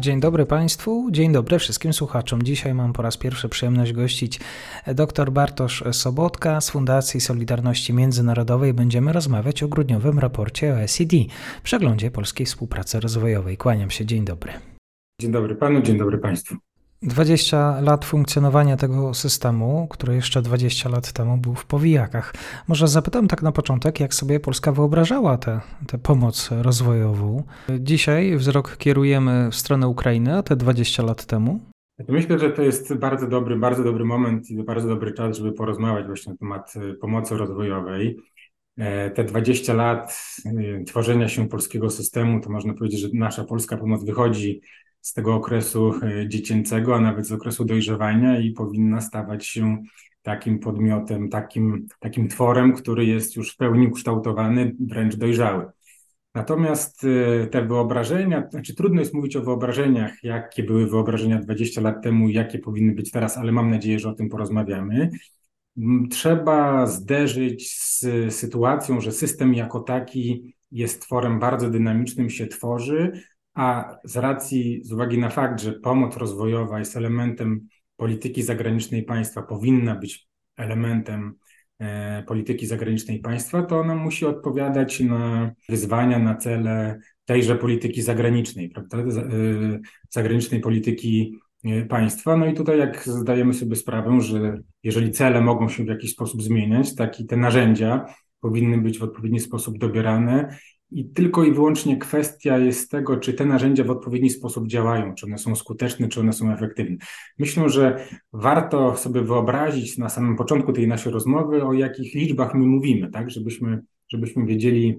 Dzień dobry Państwu, dzień dobry wszystkim słuchaczom. Dzisiaj mam po raz pierwszy przyjemność gościć dr Bartosz Sobotka z Fundacji Solidarności Międzynarodowej. Będziemy rozmawiać o grudniowym raporcie OECD, przeglądzie polskiej współpracy rozwojowej. Kłaniam się, dzień dobry. Dzień dobry Panu, dzień dobry Państwu. 20 lat funkcjonowania tego systemu, który jeszcze 20 lat temu był w powijakach. Może zapytam tak na początek, jak sobie Polska wyobrażała tę pomoc rozwojową. Dzisiaj wzrok kierujemy w stronę Ukrainy, a te 20 lat temu? Myślę, że to jest bardzo dobry, bardzo dobry moment i bardzo dobry czas, żeby porozmawiać właśnie na temat y, pomocy rozwojowej. E, te 20 lat y, tworzenia się polskiego systemu, to można powiedzieć, że nasza polska pomoc wychodzi z tego okresu e, dziecięcego, a nawet z okresu dojrzewania i powinna stawać się takim podmiotem, takim, takim tworem, który jest już w pełni ukształtowany, wręcz dojrzały. Natomiast e, te wyobrażenia, znaczy trudno jest mówić o wyobrażeniach, jakie były wyobrażenia 20 lat temu i jakie powinny być teraz, ale mam nadzieję, że o tym porozmawiamy. Trzeba zderzyć z sytuacją, że system jako taki jest tworem bardzo dynamicznym, się tworzy, a z racji, z uwagi na fakt, że pomoc rozwojowa jest elementem polityki zagranicznej państwa, powinna być elementem e, polityki zagranicznej państwa, to ona musi odpowiadać na wyzwania, na cele tejże polityki zagranicznej, prawda? E, zagranicznej polityki e, państwa. No i tutaj jak zdajemy sobie sprawę, że jeżeli cele mogą się w jakiś sposób zmieniać, tak i te narzędzia powinny być w odpowiedni sposób dobierane i tylko i wyłącznie kwestia jest tego, czy te narzędzia w odpowiedni sposób działają, czy one są skuteczne, czy one są efektywne. Myślę, że warto sobie wyobrazić na samym początku tej naszej rozmowy, o jakich liczbach my mówimy, tak, żebyśmy, żebyśmy wiedzieli,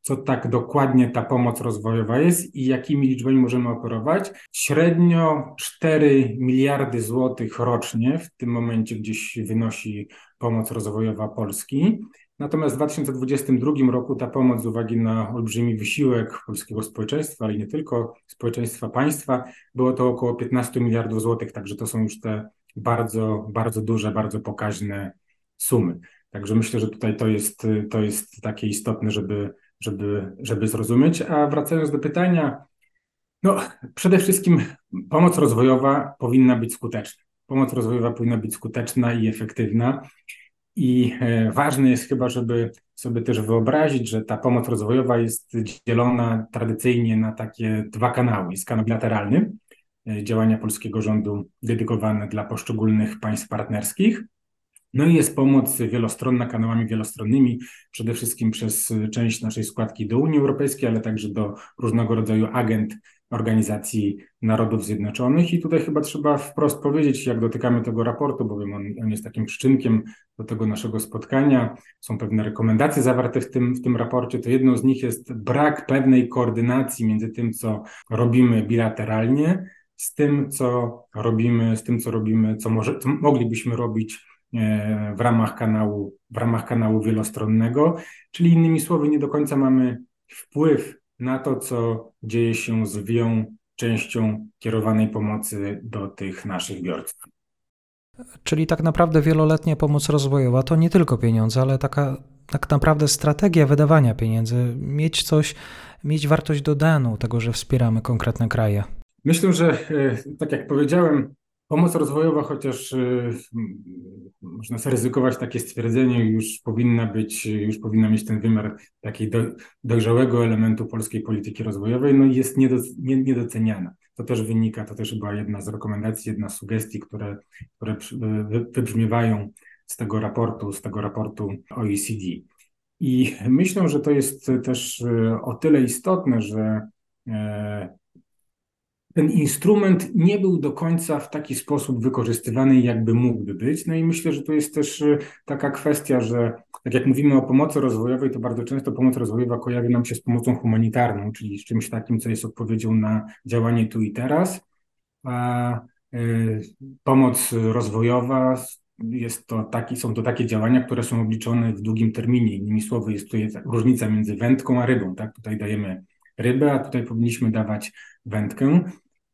co tak dokładnie ta pomoc rozwojowa jest i jakimi liczbami możemy operować. Średnio 4 miliardy złotych rocznie w tym momencie gdzieś wynosi pomoc rozwojowa Polski. Natomiast w 2022 roku ta pomoc z uwagi na olbrzymi wysiłek polskiego społeczeństwa, ale nie tylko społeczeństwa państwa, było to około 15 miliardów złotych, także to są już te bardzo, bardzo duże, bardzo pokaźne sumy. Także myślę, że tutaj to jest, to jest takie istotne, żeby, żeby, żeby zrozumieć. A wracając do pytania, no przede wszystkim pomoc rozwojowa powinna być skuteczna. Pomoc rozwojowa powinna być skuteczna i efektywna. I e, ważne jest chyba, żeby sobie też wyobrazić, że ta pomoc rozwojowa jest dzielona tradycyjnie na takie dwa kanały. Jest kanał bilateralny, e, działania polskiego rządu dedykowane dla poszczególnych państw partnerskich. No i jest pomoc wielostronna kanałami wielostronnymi, przede wszystkim przez część naszej składki do Unii Europejskiej, ale także do różnego rodzaju agent Organizacji Narodów Zjednoczonych. I tutaj chyba trzeba wprost powiedzieć, jak dotykamy tego raportu, bowiem on, on jest takim przyczynkiem do tego naszego spotkania. Są pewne rekomendacje zawarte w tym, w tym raporcie. To jedną z nich jest brak pewnej koordynacji między tym, co robimy bilateralnie, z tym, co robimy, z tym, co robimy, co, może, co moglibyśmy robić e, w ramach kanału, w ramach kanału wielostronnego, czyli innymi słowy, nie do końca mamy wpływ na to, co dzieje się z wią częścią kierowanej pomocy do tych naszych biorców. Czyli tak naprawdę wieloletnia pomoc rozwojowa to nie tylko pieniądze, ale taka tak naprawdę strategia wydawania pieniędzy, mieć coś, mieć wartość dodaną tego, że wspieramy konkretne kraje. Myślę, że e, tak jak powiedziałem, Pomoc rozwojowa, chociaż y, można zaryzykować takie stwierdzenie, już powinna być, już powinna mieć ten wymiar takiej do, dojrzałego elementu polskiej polityki rozwojowej, no jest niedo, nie, niedoceniana. To też wynika, to też była jedna z rekomendacji, jedna z sugestii, które, które wybrzmiewają z tego raportu, z tego raportu OECD. I myślę, że to jest też y, o tyle istotne, że e, ten instrument nie był do końca w taki sposób wykorzystywany, jakby mógłby być. No i myślę, że to jest też e, taka kwestia, że tak jak mówimy o pomocy rozwojowej, to bardzo często pomoc rozwojowa kojarzy nam się z pomocą humanitarną, czyli z czymś takim, co jest odpowiedzią na działanie tu i teraz. A e, pomoc rozwojowa jest to taki, są to takie działania, które są obliczone w długim terminie. Innymi słowy, jest tutaj różnica między wędką a rybą. Tak? Tutaj dajemy rybę, a tutaj powinniśmy dawać wędkę.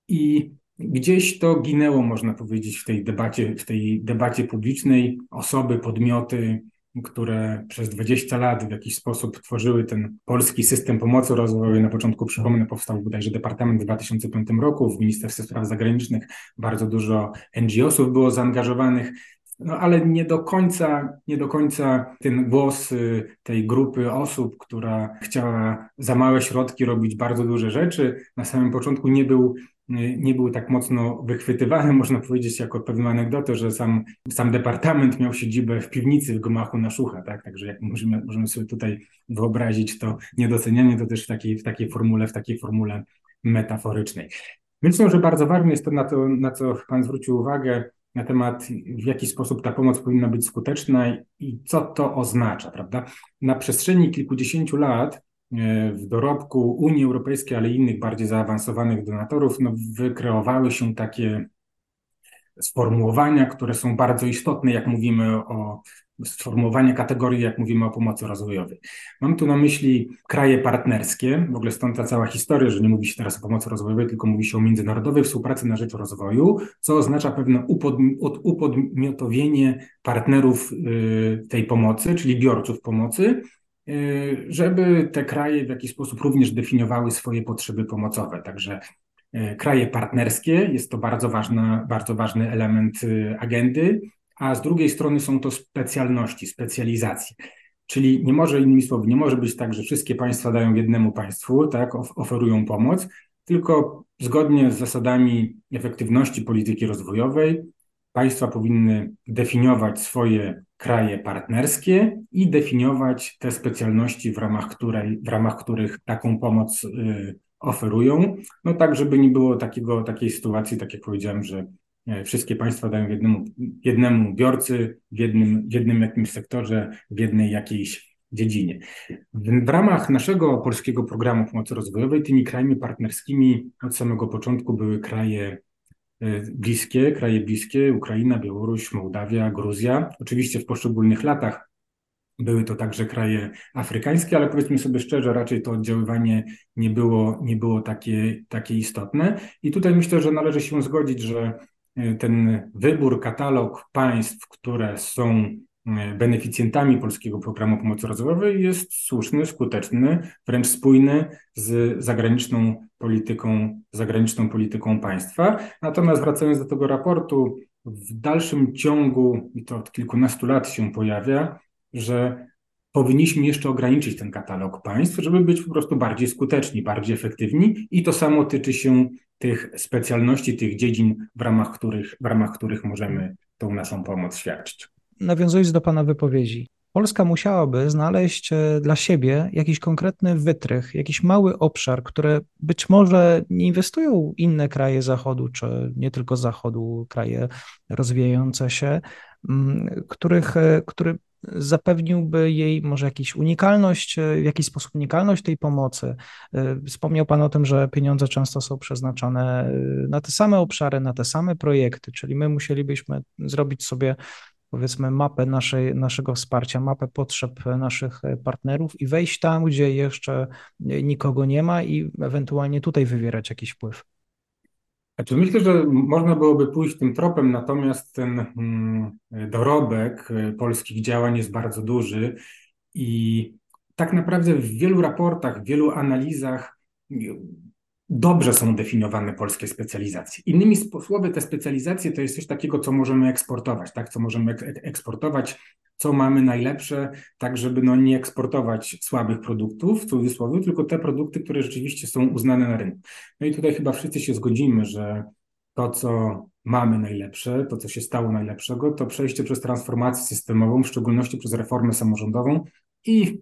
I gdzieś to ginęło, można powiedzieć, w tej debacie, w tej debacie publicznej. Osoby, podmioty, które przez 20 lat w jakiś sposób tworzyły ten polski system pomocy rozwojowej. Na początku, przypomnę, powstał bodajże Departament w 2005 roku, w Ministerstwie Spraw Zagranicznych bardzo dużo NGO-sów było zaangażowanych. No ale nie do końca, nie do końca ten głos y, tej grupy osób, która chciała za małe środki robić bardzo duże rzeczy, na samym początku nie był nie był tak mocno wychwytywany, można powiedzieć jako pewną anegdotę, że sam, sam departament miał siedzibę w piwnicy w gmachu na Szucha, tak? Także jak możemy, możemy sobie tutaj wyobrazić to niedocenianie, to też w takiej, w takiej formule, w takiej formule metaforycznej. Myślę, że bardzo ważne jest to, na, to, na co Pan zwrócił uwagę, na temat, w jaki sposób ta pomoc powinna być skuteczna i co to oznacza, prawda? Na przestrzeni kilkudziesięciu lat w dorobku Unii Europejskiej, ale innych bardziej zaawansowanych donatorów, no, wykreowały się takie sformułowania, które są bardzo istotne, jak mówimy o sformułowania kategorii, jak mówimy o pomocy rozwojowej. Mam tu na myśli kraje partnerskie, w ogóle stąd ta cała historia, że nie mówi się teraz o pomocy rozwojowej, tylko mówi się o międzynarodowej współpracy na rzecz rozwoju, co oznacza pewne upodmiotowienie partnerów y, tej pomocy, czyli biorców pomocy, żeby te kraje w jakiś sposób również definiowały swoje potrzeby pomocowe. Także y, kraje partnerskie jest to bardzo, ważna, bardzo ważny element y, agendy, a z drugiej strony są to specjalności, specjalizacje. Czyli nie może, innymi słowy, nie może być tak, że wszystkie państwa dają jednemu państwu, tak, oferują pomoc, tylko zgodnie z zasadami efektywności polityki rozwojowej Państwa powinny definiować swoje kraje partnerskie i definiować te specjalności, w ramach, której, w ramach których taką pomoc y, oferują. No tak, żeby nie było takiego, takiej sytuacji, tak jak powiedziałem, że e, wszystkie państwa dają jednemu, jednemu biorcy w jednym, w jednym jakimś sektorze, w jednej jakiejś dziedzinie. W, w, ramach naszego polskiego programu pomocy rozwojowej tymi krajami partnerskimi od samego początku były kraje bliskie, kraje bliskie, Ukraina, Białoruś, Mołdawia, Gruzja. Oczywiście w poszczególnych latach były to także kraje afrykańskie, ale powiedzmy sobie szczerze, raczej to oddziaływanie nie było, nie było takie, takie istotne. I tutaj myślę, że należy się zgodzić, że e, ten wybór, katalog państw, które są E, beneficjentami Polskiego Programu Pomocy Rozwojowej jest słuszny, skuteczny, wręcz spójny z zagraniczną polityką, zagraniczną polityką państwa. Natomiast wracając do tego raportu, w dalszym ciągu, i to od kilkunastu lat się pojawia, że powinniśmy jeszcze ograniczyć ten katalog państw, żeby być po prostu bardziej skuteczni, bardziej efektywni i to samo tyczy się tych specjalności, tych dziedzin, w ramach których, w ramach których możemy tą naszą pomoc świadczyć nawiązując do Pana wypowiedzi, Polska musiałaby znaleźć e, dla siebie jakiś konkretny wytrych, jakiś mały obszar, które być może nie inwestują inne kraje Zachodu, czy nie tylko Zachodu, kraje rozwijające się, których, e, który zapewniłby jej może jakąś unikalność, e, w jakiś sposób unikalność tej pomocy. Wspomniał Pan o tym, że pieniądze często są przeznaczane na te same obszary, na te same projekty, czyli my musielibyśmy zrobić sobie powiedzmy mapę naszej, naszego wsparcia, mapę potrzeb naszych partnerów i wejść tam, gdzie jeszcze nikogo nie ma i ewentualnie tutaj wywierać jakiś wpływ. Znaczy myślę, że można byłoby pójść tym tropem, natomiast ten mm, dorobek polskich działań jest bardzo duży i tak naprawdę w wielu raportach, w wielu analizach dobrze są definiowane polskie specjalizacje. Innymi słowy, te specjalizacje to jest coś takiego, co możemy eksportować, tak? co możemy eksportować, co mamy najlepsze, tak żeby no, nie eksportować słabych produktów, w cudzysłowie, tylko te produkty, które rzeczywiście są uznane na rynku. No i tutaj chyba wszyscy się zgodzimy, że to, co mamy najlepsze, to, co się stało najlepszego, to przejście przez transformację systemową, w szczególności przez reformę samorządową i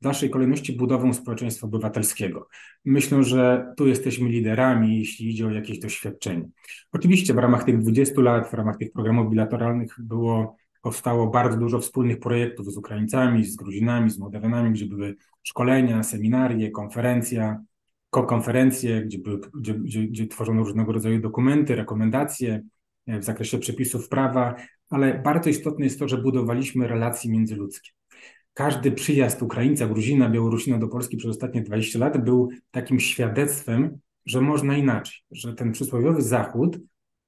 w dalszej kolejności budową społeczeństwa obywatelskiego. Myślę, że tu jesteśmy liderami, jeśli idzie o jakieś doświadczenie. Oczywiście w ramach tych 20 lat, w ramach tych programów bilateralnych było, powstało bardzo dużo wspólnych projektów z Ukraińcami, z Gruzinami, z Mołdawianami, gdzie były szkolenia, seminarie, konferencja, konferencje, gdzie, były, gdzie, gdzie, gdzie tworzono różnego rodzaju dokumenty, rekomendacje, w zakresie przepisów prawa, ale bardzo istotne jest to, że budowaliśmy relacje międzyludzkie. Każdy przyjazd Ukraińca, Gruzina, Białorusina do Polski przez ostatnie 20 lat był takim świadectwem, że można inaczej, że ten przysłowiowy Zachód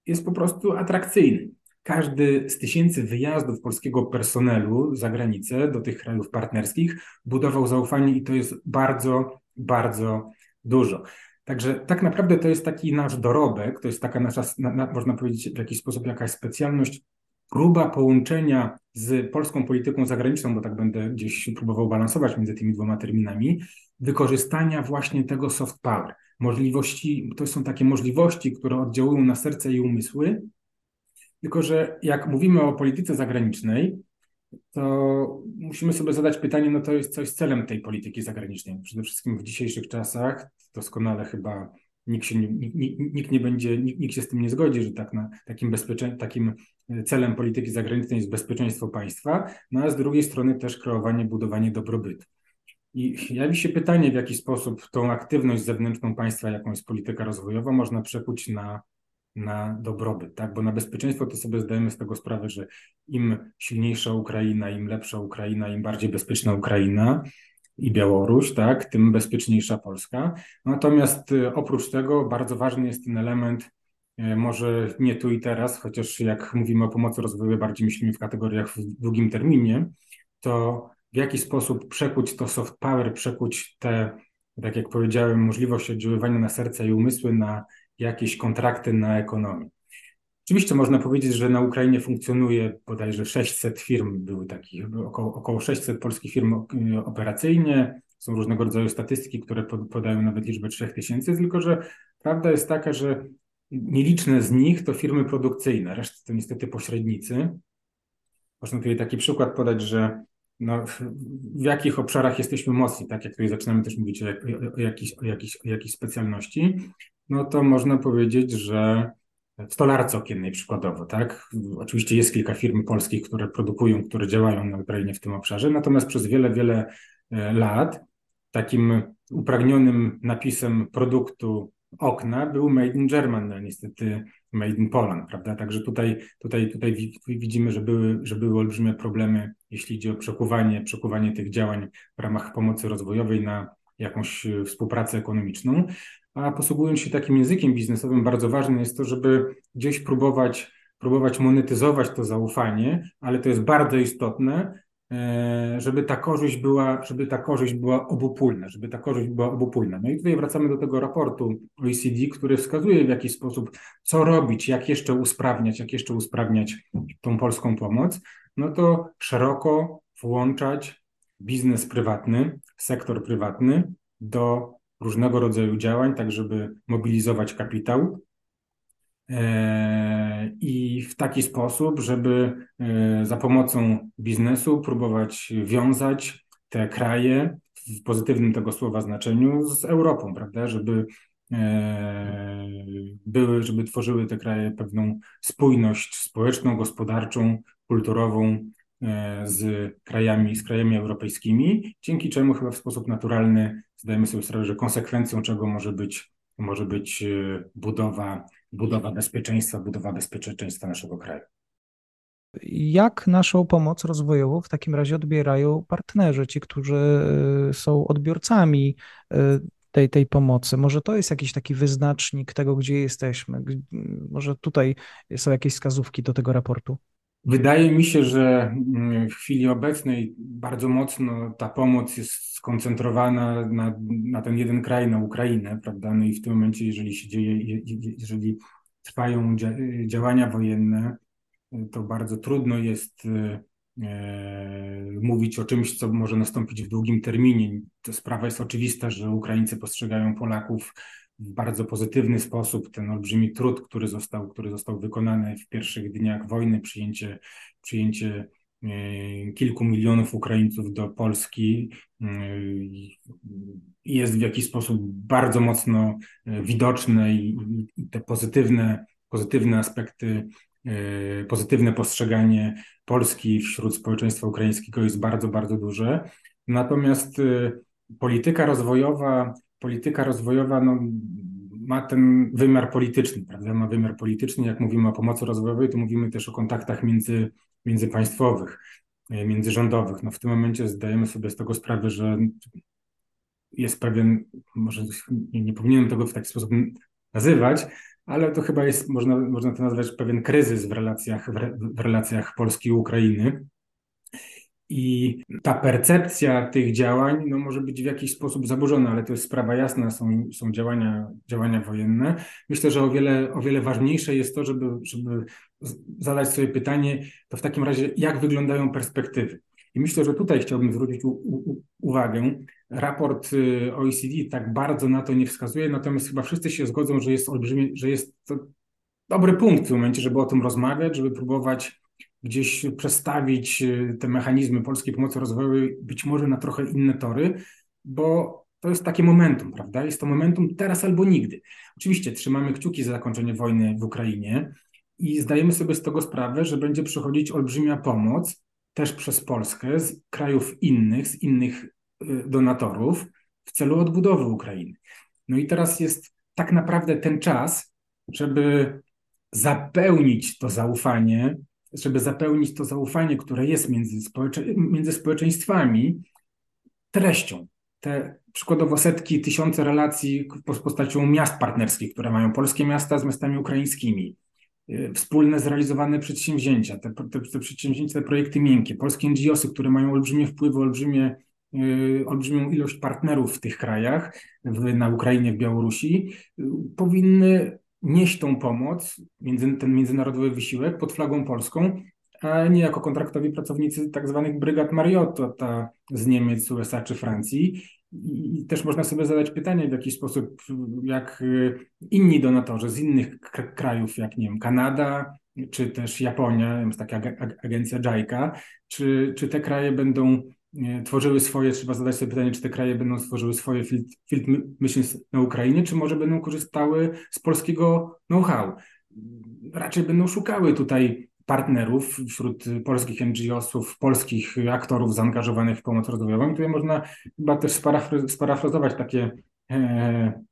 jest po prostu atrakcyjny. Każdy z tysięcy wyjazdów polskiego personelu za granicę do tych krajów partnerskich budował zaufanie i to jest bardzo, bardzo dużo. Także tak naprawdę to jest taki nasz dorobek, to jest taka nasza, na, na, można powiedzieć w jakiś sposób jakaś specjalność, próba połączenia z polską polityką zagraniczną, bo tak będę gdzieś próbował balansować między tymi dwoma terminami, wykorzystania właśnie tego soft power. Możliwości, to są takie możliwości, które oddziałują na serce i umysły, tylko że jak mówimy o polityce zagranicznej, to musimy sobie zadać pytanie, no to jest coś celem tej polityki zagranicznej. Przede wszystkim w dzisiejszych czasach, doskonale chyba nikt, się nie, nikt, nikt nie będzie, nikt, nikt, się z tym nie zgodzi, że tak na, takim, bezpieczeństwem, takim celem polityki zagranicznej jest bezpieczeństwo państwa, no a z drugiej strony też kreowanie, budowanie dobrobytu. I jawi się pytanie, w jaki sposób tą aktywność zewnętrzną państwa, jaką jest polityka rozwojowa, można przekuć na na dobrobyt, tak? Bo na bezpieczeństwo to sobie zdajemy z tego sprawę, że im silniejsza Ukraina, im lepsza Ukraina, im bardziej bezpieczna Ukraina i Białoruś, tak, tym bezpieczniejsza Polska. Natomiast y, oprócz tego bardzo ważny jest ten element, y, może nie tu i teraz, chociaż jak mówimy o pomocy rozwojowej, bardziej myślimy w kategoriach w długim terminie, to w jaki sposób przekuć to soft power, przekuć te, tak jak powiedziałem, możliwość oddziaływania na serca i umysły na jakieś kontrakty na ekonomię. Oczywiście można powiedzieć, że na Ukrainie funkcjonuje bodajże 600 firm, były takich, około, około 600 polskich firm operacyjnie. Są różnego rodzaju statystyki, które podają nawet liczbę 3000, tylko że prawda jest taka, że nieliczne z nich to firmy produkcyjne, reszta to niestety pośrednicy. Można tutaj taki przykład podać, że no, w jakich obszarach jesteśmy mocni, tak jak tutaj zaczynamy też mówić o, o, o, jakiejś, o, o jakiejś specjalności, no to można powiedzieć, że w stolarce okiennej przykładowo, tak? Oczywiście jest kilka firm polskich, które produkują, które działają na Ukrainie w tym obszarze, natomiast przez wiele, wiele e, lat takim upragnionym napisem produktu okna był Made in Germany, a niestety Made in Poland, prawda? Także tutaj, tutaj, tutaj widzimy, że były, że były olbrzymie problemy, jeśli idzie o przekuwanie, przekuwanie tych działań w ramach pomocy rozwojowej na jakąś e, współpracę ekonomiczną. A posługując się takim językiem biznesowym, bardzo ważne jest to, żeby gdzieś próbować, próbować monetyzować to zaufanie, ale to jest bardzo istotne, e, żeby ta korzyść była, żeby ta korzyść była obopólna, żeby ta korzyść była obopólna. No i tutaj wracamy do tego raportu OECD, który wskazuje w jaki sposób, co robić, jak jeszcze usprawniać, jak jeszcze usprawniać tą polską pomoc. No to szeroko włączać biznes prywatny, sektor prywatny do różnego rodzaju działań, tak żeby mobilizować kapitał e, i w taki sposób, żeby e, za pomocą biznesu próbować wiązać te kraje w pozytywnym tego słowa znaczeniu z Europą, prawda, żeby e, były, żeby tworzyły te kraje pewną spójność społeczną, gospodarczą, kulturową z krajami, z krajami europejskimi, dzięki czemu chyba w sposób naturalny zdajemy sobie sprawę, że konsekwencją czego może być, może być e, budowa, budowa bezpieczeństwa, budowa bezpieczeństwa naszego kraju. Jak naszą pomoc rozwojową w takim razie odbierają partnerzy, ci, którzy e, są odbiorcami e, tej, tej pomocy? Może to jest jakiś taki wyznacznik tego, gdzie jesteśmy? Może tutaj są jakieś wskazówki do tego raportu? Wydaje mi się, że mm, w chwili obecnej bardzo mocno ta pomoc jest skoncentrowana na, na ten jeden kraj, na Ukrainę, prawda? No i w tym momencie, jeżeli się dzieje, jeżeli trwają działania wojenne, to bardzo trudno jest e, mówić o czymś, co może nastąpić w długim terminie. To sprawa jest oczywista, że Ukraińcy postrzegają Polaków w bardzo pozytywny sposób ten olbrzymi trud, który został, który został wykonany w pierwszych dniach wojny, przyjęcie, przyjęcie e, kilku milionów Ukraińców do Polski e, jest w jakiś sposób bardzo mocno e, widoczne i, i te pozytywne, pozytywne aspekty, pozytywne postrzeganie Polski wśród społeczeństwa ukraińskiego jest bardzo, bardzo duże. Natomiast polityka rozwojowa polityka rozwojowa no, ma ten wymiar polityczny, prawda? Ma wymiar polityczny. Jak mówimy o pomocy rozwojowej, to mówimy też o kontaktach między, międzypaństwowych, e, międzyrządowych. No w tym momencie zdajemy sobie z tego sprawę, że jest pewien, może nie, nie powinienem tego w taki sposób nazywać, ale to chyba jest, można, można to nazwać pewien kryzys w relacjach, w, relacjach Polski i Ukrainy. I ta percepcja tych działań no, może być w jakiś sposób zaburzona, ale to jest sprawa jasna, są, są działania, działania wojenne. Myślę, że o wiele, o wiele ważniejsze jest to, żeby, żeby zadać sobie pytanie, to w takim razie, jak wyglądają perspektywy. I myślę, że tutaj chciałbym zwrócić u, u, uwagę. Raport y, OECD tak bardzo na to nie wskazuje, natomiast chyba wszyscy się zgodzą, że jest olbrzymi, że jest to dobry punkt w tym momencie, żeby o tym rozmawiać, żeby próbować gdzieś przestawić y, te mechanizmy polskiej pomocy rozwojowej być może na trochę inne tory, bo to jest takie momentum, prawda? Jest to momentum teraz albo nigdy. Oczywiście trzymamy kciuki za zakończenie wojny w Ukrainie i zdajemy sobie z tego sprawę, że będzie przychodzić olbrzymia pomoc też przez Polskę z krajów innych, z innych y, donatorów w celu odbudowy Ukrainy. No i teraz jest tak naprawdę ten czas, żeby zapełnić to zaufanie, żeby zapełnić to zaufanie, które jest między, społecze między społeczeństwami, treścią. Te przykładowo setki, tysiące relacji z postacią miast partnerskich, które mają polskie miasta z miastami ukraińskimi, y, wspólne zrealizowane przedsięwzięcia, te, te, te przedsięwzięcia, te projekty miękkie, polskie NGOsy, które mają olbrzymie wpływy, olbrzymie, yy, olbrzymią ilość partnerów w tych krajach, w, na Ukrainie, w Białorusi, yy, powinny nieść tą pomoc, między, ten międzynarodowy wysiłek pod flagą polską, a nie jako kontraktowi pracownicy tak zwanych brygad Mariotto z Niemiec, USA czy Francji. I też można sobie zadać pytanie, w jaki sposób, jak y, inni donatorzy z innych krajów, jak nie wiem, Kanada, czy też Japonia, jest taka agencja JICA, czy, czy te kraje będą tworzyły swoje, trzeba zadać sobie pytanie, czy te kraje będą tworzyły swoje field, field missions na Ukrainie, czy może będą korzystały z polskiego know-how. Raczej będą szukały tutaj partnerów wśród polskich NGO-sów, polskich aktorów zaangażowanych w pomoc rozwojową. I tutaj można chyba też sparafrazować takie e,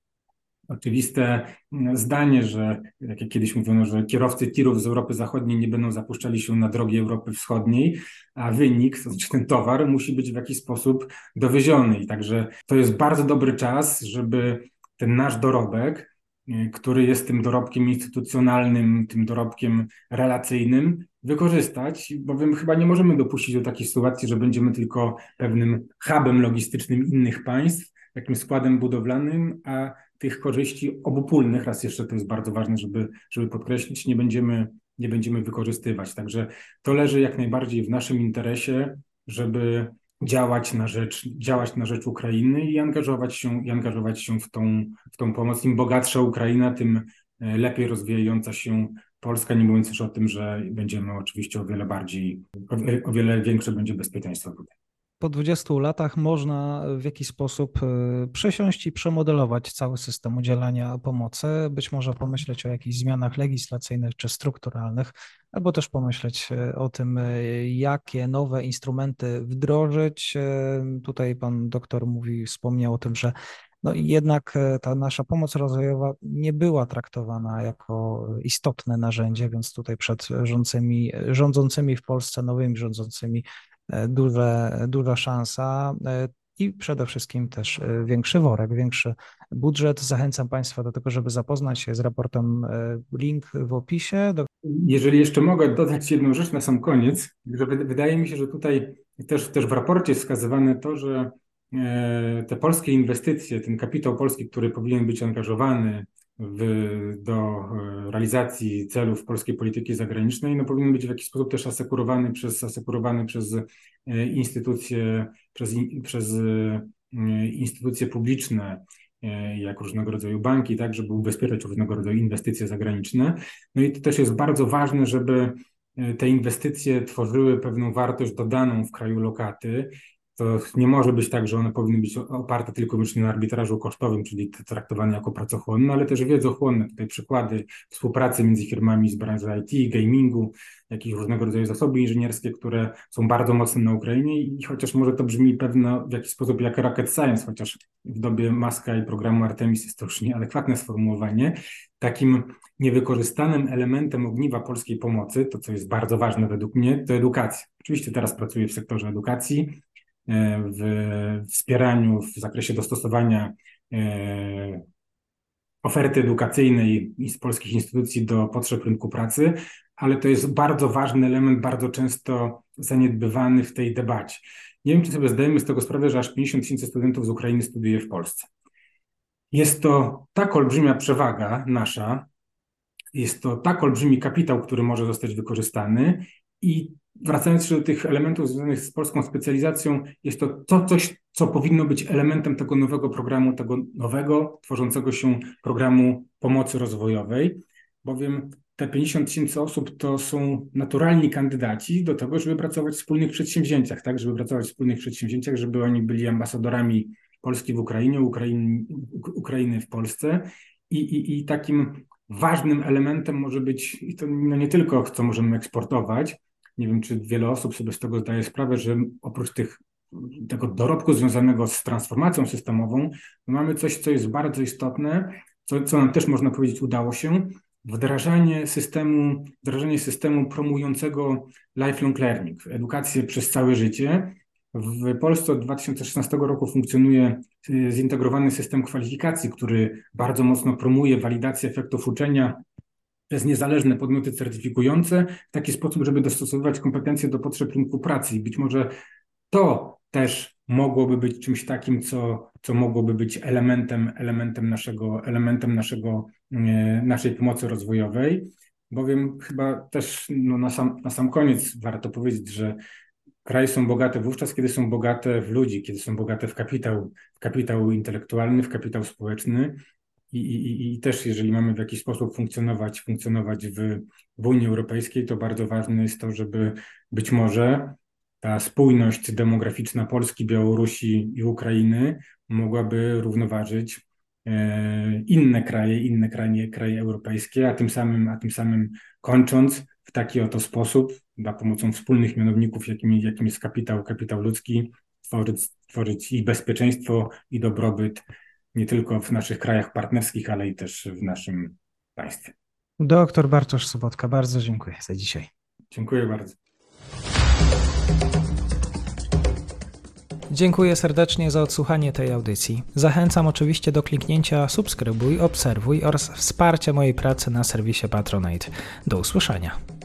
oczywiste mm, zdanie, że jak kiedyś mówiono, że kierowcy tirów z Europy Zachodniej nie będą zapuszczali się na drogi Europy Wschodniej, a wynik, to znaczy ten towar musi być w jakiś sposób dowieziony. I także to jest bardzo dobry czas, żeby ten nasz dorobek, y, który jest tym dorobkiem instytucjonalnym, tym dorobkiem relacyjnym, wykorzystać, bowiem chyba nie możemy dopuścić do takiej sytuacji, że będziemy tylko pewnym hubem logistycznym innych państw, takim składem budowlanym, a tych korzyści obopólnych, raz jeszcze to jest bardzo ważne, żeby, żeby podkreślić, nie będziemy, nie będziemy wykorzystywać. Także to leży jak najbardziej w naszym interesie, żeby działać na rzecz, działać na rzecz Ukrainy i angażować się, i angażować się w, tą, w tą pomoc. Im bogatsza Ukraina, tym e, lepiej rozwijająca się Polska, nie mówiąc już o tym, że będziemy oczywiście o wiele bardziej, o wiele większe będzie bezpieczeństwo tutaj po 20 latach można w jakiś sposób e, przesiąść i przemodelować cały system udzielania pomocy, być może pomyśleć o jakichś zmianach legislacyjnych czy strukturalnych, albo też pomyśleć e, o tym, e, jakie nowe instrumenty wdrożyć. Tutaj pan doktor mówi, wspomniał o tym, że no jednak ta nasza pomoc rozwojowa nie była traktowana jako istotne narzędzie, więc tutaj przed rządzącymi, rządzącymi w Polsce, nowymi rządzącymi duże, duża szansa e, i przede wszystkim też e, większy worek, większy budżet. Zachęcam Państwa do tego, żeby zapoznać się z raportem. Link w opisie. Do... Jeżeli jeszcze mogę dodać jedną rzecz na sam koniec, że wydaje mi się, że tutaj też, też w raporcie jest wskazywane to, że te polskie inwestycje, ten kapitał polski, który powinien być angażowany w, do e, realizacji celów polskiej polityki zagranicznej, no powinien być w jakiś sposób też asekurowany przez, asekurowany przez e, instytucje, przez, przez e, instytucje publiczne, jak różnego rodzaju banki, tak, żeby ubezpieczać różnego rodzaju inwestycje zagraniczne. No i to też jest bardzo ważne, żeby te inwestycje tworzyły pewną wartość dodaną w kraju lokaty to nie może być tak, że one powinny być oparte tylko wyłącznie na arbitrażu kosztowym, czyli traktowane jako pracochłonne, ale też wiedzochłonne. Tutaj przykłady współpracy między firmami z branży IT, gamingu, jakieś różnego rodzaju zasoby inżynierskie, które są bardzo mocne na Ukrainie i chociaż może to brzmi pewno w jakiś sposób jak rocket science, chociaż w dobie Maska i programu Artemis jest to już nieadekwatne sformułowanie, takim niewykorzystanym elementem ogniwa polskiej pomocy, to co jest bardzo ważne według mnie, to edukacja. Oczywiście teraz pracuję w sektorze edukacji, w wspieraniu w zakresie dostosowania e, oferty edukacyjnej z polskich instytucji do potrzeb rynku pracy, ale to jest bardzo ważny element, bardzo często zaniedbywany w tej debacie. Nie wiem, czy sobie zdajemy z tego sprawę, że aż 50 tysięcy studentów z Ukrainy studiuje w Polsce. Jest to tak olbrzymia przewaga nasza, jest to tak olbrzymi kapitał, który może zostać wykorzystany i wracając do tych elementów związanych z polską specjalizacją, jest to, to coś, co powinno być elementem tego nowego programu, tego nowego, tworzącego się programu pomocy rozwojowej, bowiem te 50 tysięcy osób to są naturalni kandydaci do tego, żeby pracować w wspólnych przedsięwzięciach, tak, żeby pracować w wspólnych przedsięwzięciach, żeby oni byli ambasadorami Polski w Ukrainie, Ukrainy, Ukrainy w Polsce. I, i, i takim ważnym elementem może być, i to no nie tylko co możemy eksportować, nie wiem, czy wiele osób sobie z tego zdaje sprawę, że oprócz tych, tego dorobku związanego z transformacją systemową, mamy coś, co jest bardzo istotne, co, co nam też można powiedzieć udało się, wdrażanie systemu, wdrażanie systemu promującego lifelong learning, edukację przez całe życie. W Polsce od 2016 roku funkcjonuje y, zintegrowany system kwalifikacji, który bardzo mocno promuje walidację efektów uczenia przez niezależne podmioty certyfikujące w taki sposób, żeby dostosowywać kompetencje do potrzeb rynku pracy. I być może to też mogłoby być czymś takim, co, co mogłoby być elementem, elementem, naszego, elementem naszego, e, naszej pomocy rozwojowej, bowiem chyba też no, na, sam, na sam koniec warto powiedzieć, że kraje są bogate wówczas, kiedy są bogate w ludzi, kiedy są bogate w kapitał, w kapitał intelektualny, w kapitał społeczny. I, i, I też, jeżeli mamy w jakiś sposób funkcjonować, funkcjonować w, w Unii Europejskiej, to bardzo ważne jest to, żeby być może ta spójność demograficzna Polski, Białorusi i Ukrainy mogłaby równoważyć e, inne kraje, inne kraje, kraje europejskie, a tym samym, a tym samym kończąc w taki oto sposób, za pomocą wspólnych mianowników, jakim, jakim jest kapitał, kapitał ludzki, tworzyć, tworzyć i bezpieczeństwo, i dobrobyt nie tylko w naszych krajach partnerskich, ale i też w naszym państwie. Doktor Bartosz Sobotka, bardzo dziękuję za dzisiaj. Dziękuję bardzo. Dziękuję serdecznie za odsłuchanie tej audycji. Zachęcam oczywiście do kliknięcia subskrybuj, obserwuj oraz wsparcia mojej pracy na serwisie Patronite. Do usłyszenia.